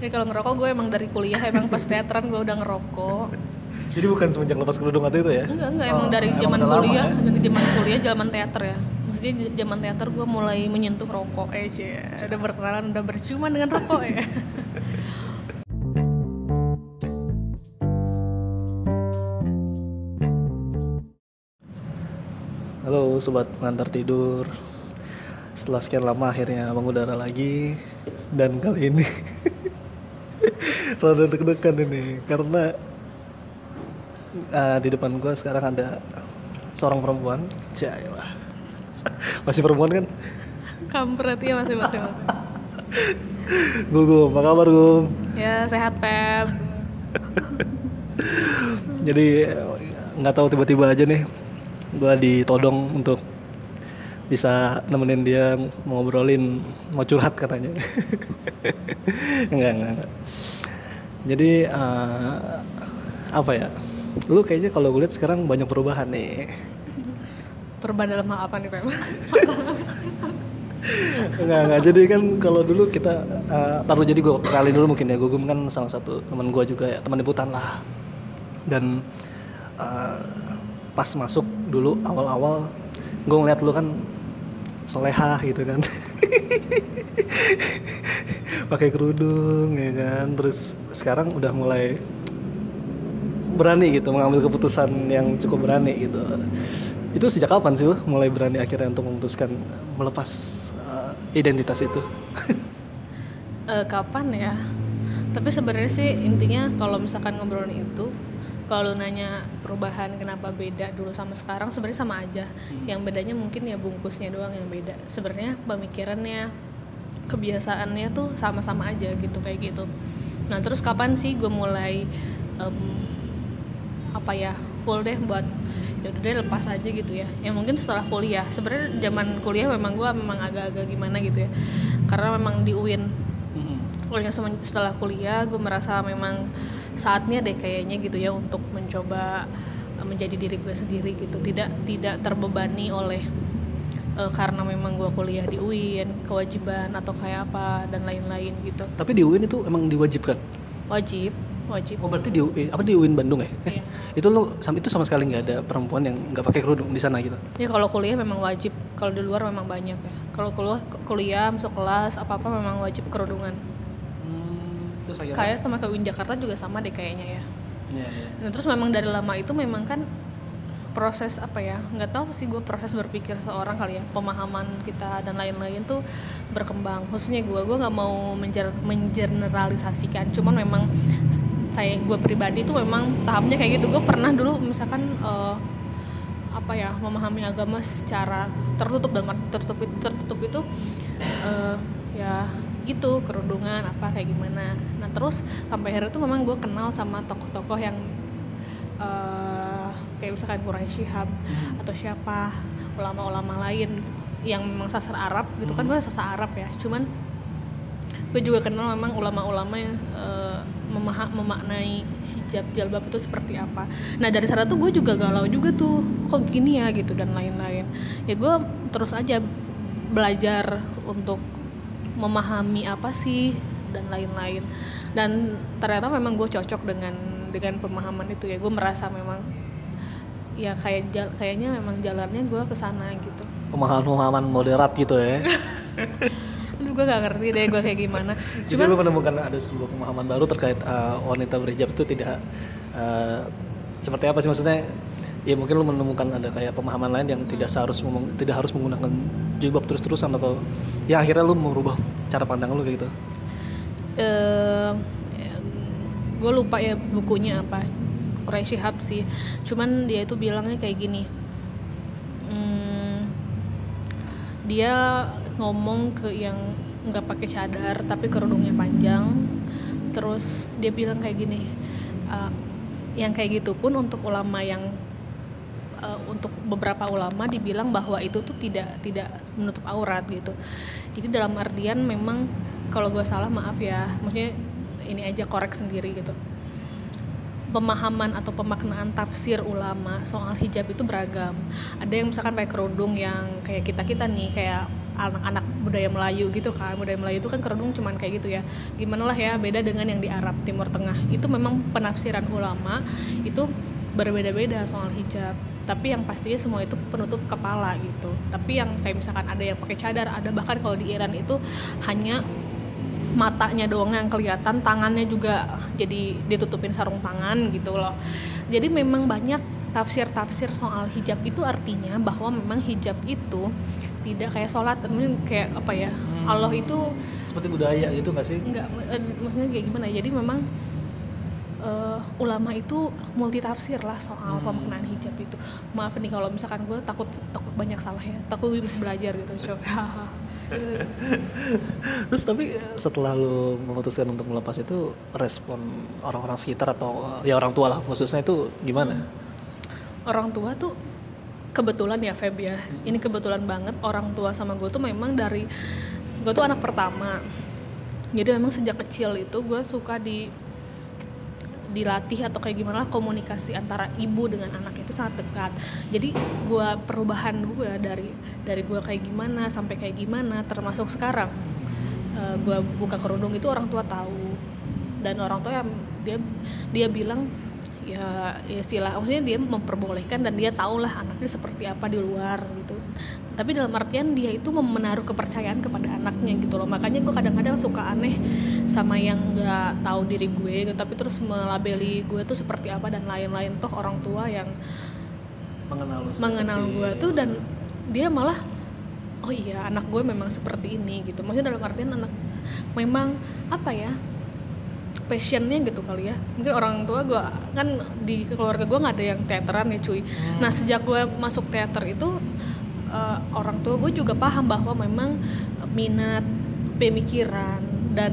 ya kalau ngerokok gue emang dari kuliah emang pas teateran gue udah ngerokok Jadi bukan semenjak lepas kerudung atau itu ya? enggak enggak Oh, emang dari zaman lama kuliah ya? dari zaman kuliah zaman teater ya maksudnya zaman teater gue mulai menyentuh rokok eh cie udah berkenalan udah berciuman dengan rokok ya Halo sobat pengantar tidur. Setelah sekian lama akhirnya mengudara lagi dan kali ini rada deg-degan ini karena eh, di depan gua sekarang ada seorang perempuan. Cailah. Masih perempuan kan? kampret ya masih masih masih Gugum, apa kabar Gum? ya sehat pep Jadi nggak tahu tiba-tiba aja nih gua ditodong untuk bisa nemenin dia ngobrolin mau curhat katanya enggak, enggak enggak jadi eh, apa ya? Lu kayaknya kalau gue lihat sekarang banyak perubahan nih. Perubahan dalam hal apa nih pep enggak enggak jadi kan kalau dulu kita eh, taruh jadi gue kenalin dulu mungkin ya. Gugum kan salah satu teman gue juga ya teman liputan lah. Dan eh, pas masuk dulu awal-awal gue ngeliat lu kan solehah gitu kan. Pakai kerudung ya kan. Terus sekarang udah mulai berani gitu mengambil keputusan yang cukup berani gitu. Itu sejak kapan sih mulai berani akhirnya untuk memutuskan melepas uh, identitas itu? Eh, kapan ya? Tapi sebenarnya sih intinya kalau misalkan ngobrolin itu kalau lu nanya perubahan kenapa beda dulu sama sekarang sebenarnya sama aja. Yang bedanya mungkin ya bungkusnya doang yang beda. Sebenarnya pemikirannya kebiasaannya tuh sama-sama aja gitu kayak gitu. Nah terus kapan sih gue mulai em, apa ya full deh buat ya udah deh lepas aja gitu ya. Ya mungkin setelah kuliah. Sebenarnya zaman kuliah memang gue memang agak-agak gimana gitu ya. Karena memang di UIN kuliah semen- setelah kuliah gue merasa memang saatnya deh kayaknya gitu ya untuk mencoba eh, menjadi diri gue sendiri gitu. Tidak tidak terbebani oleh eh, karena memang gue kuliah di UIN kewajiban atau kayak apa dan lain-lain gitu. Tapi di UIN itu emang diwajibkan? Wajib wajib. Oh berarti di UI, apa di UIN Bandung ya? Eh, Iya. itu sam- itu sama sekali nggak ada perempuan yang nggak pakai kerudung di sana gitu? Ya kalau kuliah memang wajib. Kalau di luar memang banyak ya. Kalau kuliah kuliah masuk kelas apa apa memang wajib kerudungan terus akhirnya kayak sama ke UIN Jakarta juga sama deh kayaknya ya. Iya, iya. Nah terus memang dari lama itu memang kan proses apa ya nggak tahu sih gue proses berpikir seorang kali ya pemahaman kita dan lain-lain tuh berkembang. Khususnya gue gue nggak mau menjer mengeneralisasikan. Cuman memang saya gue pribadi tuh memang tahapnya kayak gitu. Gue pernah dulu misalkan eh, apa ya memahami agama secara tertutup dalam arti tertutup itu tertutup itu eh, ya gitu kerudungan apa kayak gimana terus sampai akhirnya tuh memang gue kenal sama tokoh-tokoh yang eh, kayak misalkan Quraisy Shihab atau siapa ulama-ulama lain yang memang sasar Arab gitu kan gue sasar Arab ya. Cuman gue juga kenal memang ulama-ulama yang memaha- memaknai hijab jalbab itu seperti apa. Nah dari sana tuh gue juga galau juga tuh kok gini ya gitu dan lain-lain. Ya gue terus aja belajar untuk memahami apa sih dan lain-lain dan ternyata memang gue cocok dengan dengan pemahaman itu ya. Gue merasa memang ya kayak jal- kayaknya memang jalannya gue ke sana gitu. Pemahaman-pemahaman moderat gitu ya. Aduh gue gak ngerti deh gue kayak gimana. Jadi cuman lu menemukan ada sebuah pemahaman baru terkait uh, wanita berhijab itu tidak uh, seperti apa sih? Maksudnya? Ya mungkin lu menemukan ada kayak pemahaman lain yang tidak seharus memeng- tidak harus menggunakan jilbab terus-terusan atau ya akhirnya lu merubah cara pandang lu kayak gitu. Eh gue lupa ya bukunya apa. Quraisy Shihab sih. Cuman dia itu bilangnya kayak gini. Hmm, dia ngomong ke yang nggak pakai cadar tapi kerudungnya panjang. Terus dia bilang kayak gini "Ah, yang kayak gitu pun untuk ulama yang eh, untuk beberapa ulama dibilang bahwa itu tuh tidak tidak menutup aurat gitu. Jadi dalam artian memang kalau gue salah maaf ya. Maksudnya ini aja korek sendiri gitu. Pemahaman atau pemaknaan tafsir ulama soal hijab itu beragam. Ada yang misalkan pakai kerudung yang kayak kita kita nih kayak anak-anak budaya Melayu gitu kan. Budaya Melayu itu kan kerudung cuman kayak gitu ya. Gimana lah ya beda dengan yang di Arab Timur Tengah. Itu memang penafsiran ulama itu berbeda-beda soal hijab. Tapi yang pastinya semua itu penutup kepala gitu. Tapi yang kayak misalkan ada yang pakai cadar ada bahkan kalau di Iran itu hanya matanya doang yang kelihatan tangannya juga jadi ditutupin sarung tangan gitu loh. Jadi memang banyak tafsir-tafsir soal hijab itu artinya bahwa memang hijab itu tidak kayak sholat mungkin kayak apa ya Allah itu seperti budaya gitu nggak sih? Nggak eh, maksudnya kayak gimana ya jadi memang eh, ulama itu multi tafsir lah soal pemaknaan hijab itu. Maaf nih kalau misalkan gue takut takut banyak salah ya takut gue bisa belajar gitu coba terus tapi setelah lu memutuskan untuk melepas itu respon orang-orang sekitar atau ya orang tua lah khususnya itu gimana? Orang tua tuh kebetulan ya Feb ya. Ini kebetulan banget orang tua sama gue tuh memang dari gue tuh anak pertama. Jadi memang sejak kecil itu gue suka di dilatih atau kayak gimana lah komunikasi antara ibu dengan anak itu sangat dekat. Jadi gue perubahan gue dari dari gue kayak gimana sampai kayak gimana termasuk sekarang uh, gue buka kerudung itu orang tua tahu. Dan orang tua yang dia dia bilang ya ya maksudnya dia memperbolehkan dan dia tahu lah anaknya seperti apa di luar gitu tapi dalam artian dia itu menaruh kepercayaan kepada anaknya gitu loh. Makanya gue kadang-kadang suka aneh sama yang nggak tahu diri gue gitu. Tapi terus melabeli gue tuh seperti apa dan lain-lain. Toh orang tua yang mengenal mengenal gue tuh dan dia malah oh iya anak gue memang seperti ini gitu. Maksudnya dalam artian anak memang apa ya passionnya gitu kali ya. Mungkin orang tua gue kan di keluarga gue nggak ada yang teateran ya cuy. Nah sejak gue masuk teater itu eh, orang tua gue juga paham bahwa memang minat pemikiran dan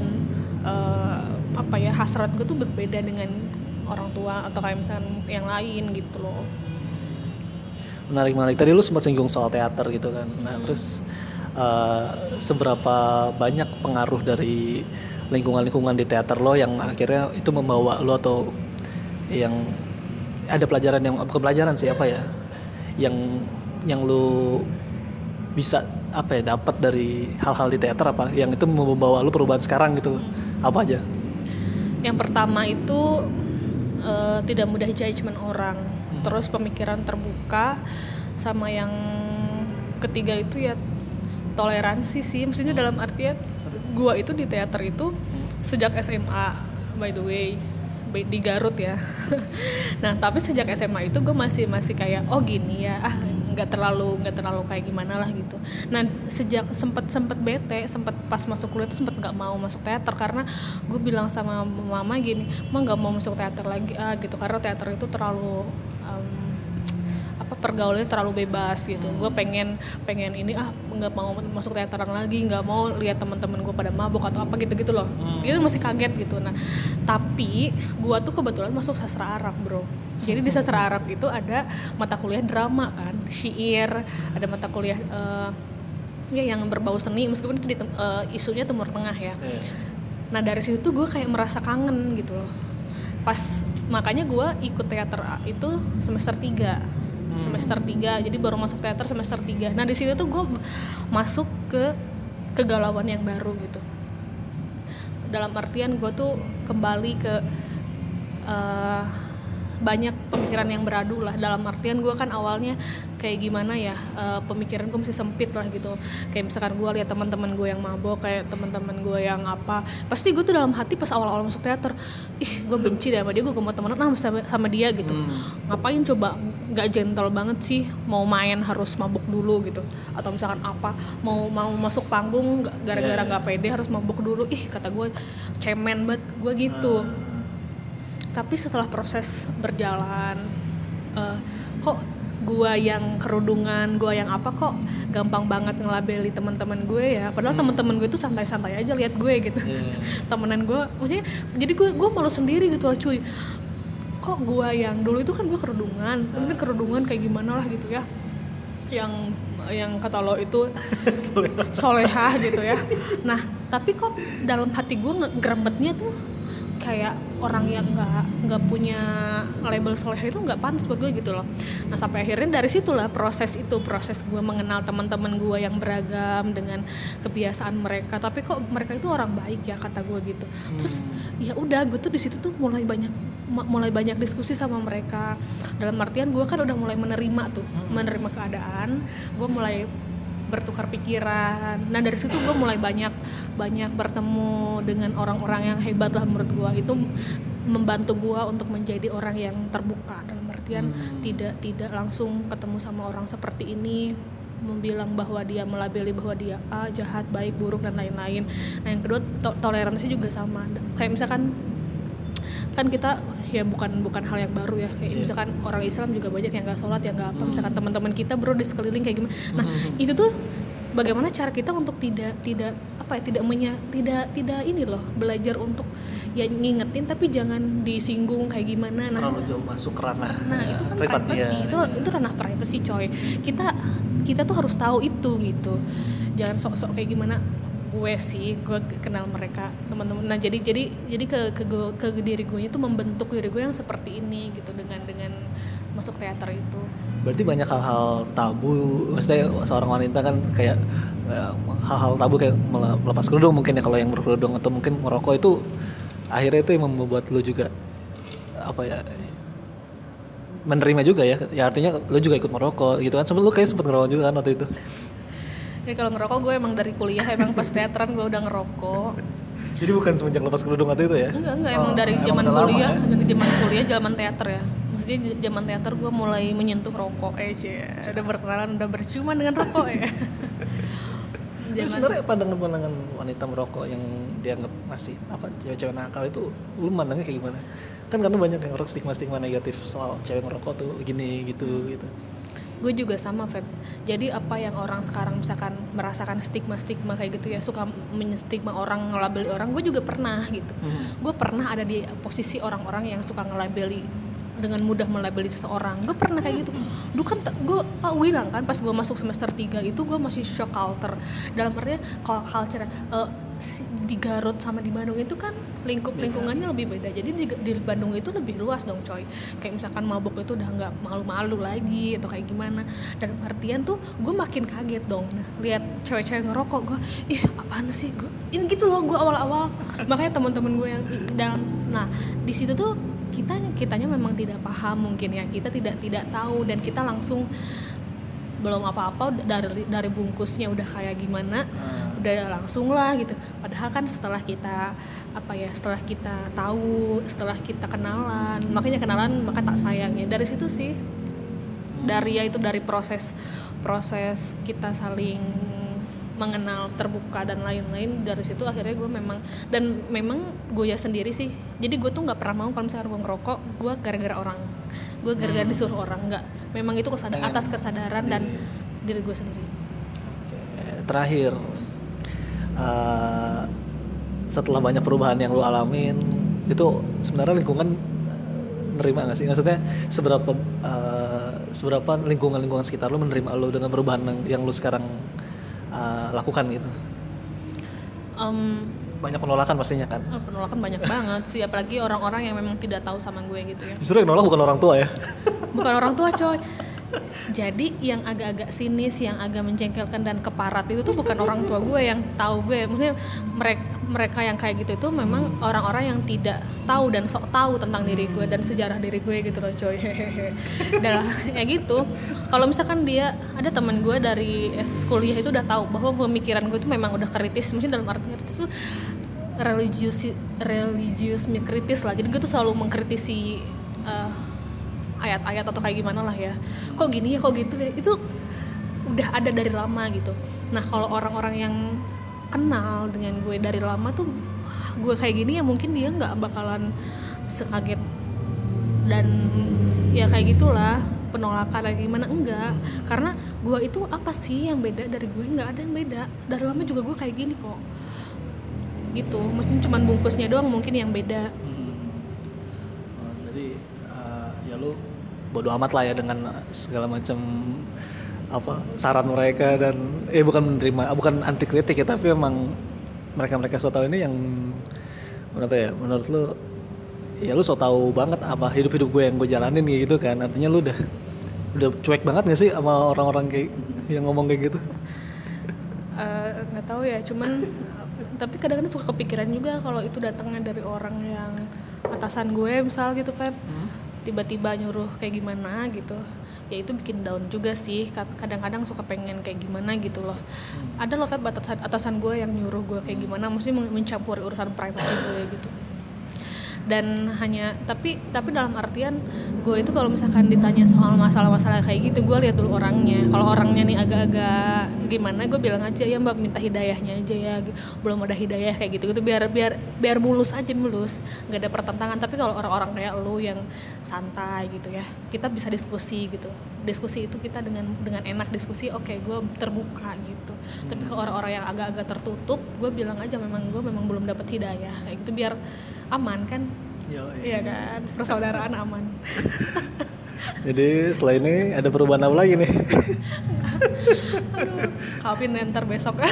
eh, apa ya hasrat gue tuh berbeda dengan orang tua atau kayak misalnya yang lain gitu loh. Menarik menarik. Tadi lu sempat singgung soal teater gitu kan. Nah terus eh, seberapa banyak pengaruh dari lingkungan-lingkungan di teater lo yang akhirnya itu membawa lo atau yang ada pelajaran yang bukan pelajaran sih apa ya yang yang lu bisa apa ya dapat dari hal-hal di teater apa? Yang itu membawa lu perubahan sekarang gitu. Apa aja? Yang pertama itu eh, tidak mudah judgement orang. Terus pemikiran terbuka sama yang ketiga itu ya toleransi sih. Maksudnya dalam artian gua itu di teater itu sejak SMA by the way by- di Garut ya. Nah tapi sejak SMA itu gue masih masih kayak oh gini ya ah nggak terlalu nggak terlalu kayak gimana lah gitu. Nah sejak sempet sempet bete sempet pas masuk kuliah tuh sempet nggak mau masuk teater karena gue bilang sama mama gini mah nggak mau masuk teater lagi ah gitu. Karena teater itu terlalu em, apa pergaulannya terlalu bebas gitu. Gue pengen pengen ini ah nggak mau masuk teateran lagi nggak mau lihat teman-teman gue pada mabuk atau apa gitu gitu loh itu masih kaget gitu. Nah tapi gue tuh kebetulan masuk sastra Arab bro jadi di sastra Arab itu ada mata kuliah drama kan syair ada mata kuliah eh, ya yang berbau seni meskipun itu di tem- eh, isunya Timur Tengah ya. Nah dari situ tuh gue kayak merasa kangen gitu loh. Pas makanya gue ikut teater itu semester 3 semester 3 jadi baru masuk teater semester 3 nah di situ tuh gue masuk ke kegalauan yang baru gitu. Dalam artian gue tuh kembali ke eh, banyak pemikiran yang beradu lah. Dalam artian gue kan awalnya kayak gimana ya eh, pemikiran gue masih sempit lah gitu. Kayak misalkan gue lihat teman-teman gue yang mabok kayak teman-teman gue yang apa pasti gue tuh dalam hati pas awal-awal masuk teater ih gue benci deh sama dia gue gak mau temenan sama, sama dia gitu. Ngapain coba? Nggak gentle banget sih mau main harus mabuk dulu gitu. Atau misalkan apa mau mau masuk panggung nggak- gara-gara nggak pede harus mabuk dulu. Ih kata gue cemen banget gue gitu tapi setelah proses berjalan eh, kok gua yang kerudungan gua yang apa kok gampang banget ngelabeli teman-teman gue ya? Padahal teman-teman gue tuh santai-santai aja lihat gue gitu. Temenan gue maksudnya jadi gue gue malu sendiri gitu loh cuy. Kok gua yang dulu itu kan gue kerudungan tapi kan kerudungan kayak gimana lah gitu ya? Yang yang kata lo itu solehah gitu ya. Nah tapi kok dalam hati gue ngegrembetnya tuh kayak orang yang nggak nggak punya label soleh itu nggak pantas buat gue gitu loh. Nah sampai akhirnya dari situlah proses itu proses gue mengenal teman-teman gue yang beragam dengan kebiasaan mereka. Tapi kok mereka itu orang baik ya kata gue gitu. Terus ya udah gue tuh di situ tuh mulai banyak mulai banyak diskusi sama mereka. Dalam artian gue kan udah mulai menerima tuh menerima keadaan. Gue mulai bertukar pikiran. Nah dari situ gue mulai banyak banyak bertemu dengan orang-orang yang hebat lah menurut gue itu membantu gue untuk menjadi orang yang terbuka. Dalam artian tidak tidak langsung ketemu sama orang seperti ini membilang bahwa dia melabeli bahwa dia A jahat baik buruk dan lain-lain. Nah yang kedua to- toleransi juga sama. Kayak misalkan kan kita ya bukan bukan hal yang baru ya kayak Iya. misalkan orang Islam juga banyak yang nggak sholat yang nggak apa misalkan teman-teman kita bro di sekeliling kayak gimana nah Hmm. itu tuh bagaimana cara kita untuk tidak tidak apa ya tidak menya tidak tidak ini loh belajar untuk ya ngingetin tapi jangan disinggung kayak gimana nah terlalu jauh masuk ke ranah Nah itu kan privacy, dia. itu itu ranah privacy coy. Kita kita tuh harus tahu itu gitu. Jangan sok-sok kayak gimana gue sih gue kenal mereka teman-teman. Nah jadi jadi jadi ke ke, gue- ke diri gue itu membentuk diri gue yang seperti ini gitu dengan dengan masuk teater itu. Berarti banyak hal-hal tabu, maksudnya seorang wanita kan kayak eh, hal-hal tabu kayak mele- melepas kerudung mungkin ya kalau yang berkerudung atau mungkin merokok itu akhirnya itu yang membuat lu juga apa ya menerima juga ya, ya artinya lu juga ikut merokok gitu kan, sebelum lu kayak sempet ngerokok juga kan waktu itu. Ya kalau ngerokok gue emang dari kuliah emang pas teateran gue udah ngerokok Jadi bukan semenjak lepas kerudung waktu itu ya? enggak enggak emang Oh, dari zaman udah lama kuliah ya? dari zaman kuliah zaman teater ya maksudnya zaman teater gue mulai menyentuh rokok eh cie udah berkenalan udah berciuman dengan rokok ya Tapi sebenarnya pandangan-pandangan wanita merokok yang dianggap masih apa cewek-cewek nakal itu lu mandangnya kayak gimana? Kan karena banyak yang orang stigma-stigma negatif soal cewek ngerokok tuh gini gitu gitu. Gue juga sama Feb. Jadi apa yang orang sekarang misalkan merasakan stigma-stigma kayak gitu ya suka menstigma orang ngelabeli orang gue juga pernah gitu. Gue pernah ada di posisi orang-orang yang suka ngelabeli dengan mudah melabeli seseorang. Gue pernah kayak gitu. Dulu kan gue ah, bilang kan pas gue masuk semester 3 itu gue masih shock culture. Dalam artinya culture eh, si- di Garut sama di Bandung itu kan lingkup lingkungannya lebih beda. Jadi di, di Bandung itu lebih luas dong coy. Kayak misalkan mabuk itu udah nggak malu-malu lagi atau kayak gimana. Dan artian tuh gue makin kaget dong. Nah, lihat cewek-cewek ngerokok gue ih apaan sih? Gue ini gitu loh gue awal-awal. Makanya teman-teman gue yang dalam nah di situ tuh kita kitanya memang tidak paham mungkin ya. Kita tidak tidak tahu dan kita langsung belum apa-apa dari dari bungkusnya udah kayak gimana udah langsung lah gitu. Padahal kan setelah kita apa ya setelah kita tahu setelah kita kenalan makanya kenalan maka tak sayangnya dari situ sih dari ya itu dari proses proses kita saling mengenal terbuka dan lain-lain dari situ akhirnya gue memang dan memang gue ya sendiri sih jadi gue tuh nggak pernah mau kalau misalnya gue ngerokok gue gara-gara orang. Gue gara-gara disuruh orang nggak. Memang itu kesada- Pengen atas kesadaran dan diri gue sendiri. Terakhir eh, setelah banyak perubahan yang lu alamin itu sebenarnya lingkungan eh, nerima gak sih? Maksudnya seberapa eh, seberapa lingkungan-lingkungan sekitar lu menerima lu dengan perubahan yang, yang lu sekarang eh, lakukan gitu? Em, Banyak penolakan pastinya kan? oh, penolakan banyak banget sih apalagi orang-orang yang memang tidak tahu sama gue gitu ya Justru yang nolak bukan orang tua ya? bukan orang tua coy jadi yang agak-agak sinis yang agak menjengkelkan dan keparat itu tuh bukan orang tua gue yang tahu gue. Maksudnya mereka mereka yang kayak gitu itu memang orang-orang yang tidak tahu dan sok tahu tentang diri gue dan sejarah diri gue gitu loh coy. Dan ya gitu. Kalau misalkan dia ada teman gue dari kuliah itu udah tahu bahwa pemikiran gue itu memang udah kritis. Mungkin dalam arti kritis tuh religius religius kritis lah. Jadi gue tuh selalu mengkritisi eh, ayat-ayat atau kayak gimana lah ya. Kok gini ya kok gitu ya. Itu udah ada dari lama gitu. Nah kalau orang-orang yang kenal dengan gue dari lama tuh gue kayak gini ya mungkin dia nggak bakalan sekaget dan ya kayak gitulah penolakan lagi gimana. Enggak karena gue itu apa sih yang beda dari gue? Nggak ada yang beda. Dari lama juga gue kayak gini kok. Gitu. Mungkin cuman bungkusnya doang mungkin yang beda. Oh, jadi eh, ya lu bodoh amat lah ya dengan segala macam apa saran mereka dan eh bukan menerima bukan anti kritik ya tapi memang mereka mereka so tahu ini yang menurut apa ya menurut lu ya lu so tau banget apa hidup hidup gue yang gue jalanin kayak gitu kan. Artinya lu udah udah cuek banget gak sih sama orang-orang kayak yang ngomong kayak gitu? Eh, nggak tahu ya cuman tapi kadang-kadang suka kepikiran juga kalau itu datangnya dari orang yang atasan gue misal gitu Feb tiba-tiba nyuruh kayak gimana gitu ya itu bikin down juga sih. Kad- kadang-kadang suka pengen kayak gimana gitu loh. Ada loh Feb atasan, atasan gue yang nyuruh gue kayak gimana mesti men- mencampuri urusan privasi gue gitu dan hanya tapi tapi dalam artian gue itu kalau misalkan ditanya soal masalah-masalah kayak gitu gue lihat dulu orangnya. Kalau orangnya nih agak-agak gimana gue bilang aja ya mbak minta hidayahnya aja ya G- belum ada hidayah kayak gitu gitu biar biar biar mulus aja mulus. Nggak ada pertentangan. Tapi kalau orang-orang kayak lu yang santai gitu ya kita bisa diskusi gitu. Diskusi itu kita dengan dengan enak diskusi oke gue terbuka gitu. Tapi kalau orang-orang yang agak-agak tertutup gue bilang aja memang gue memang belum dapat hidayah kayak gitu. Biar aman kan? Yo, iya. Kan? Persaudaraan aman. Jadi setelah ini ada perubahan apa lagi nih? Kawin ntar besok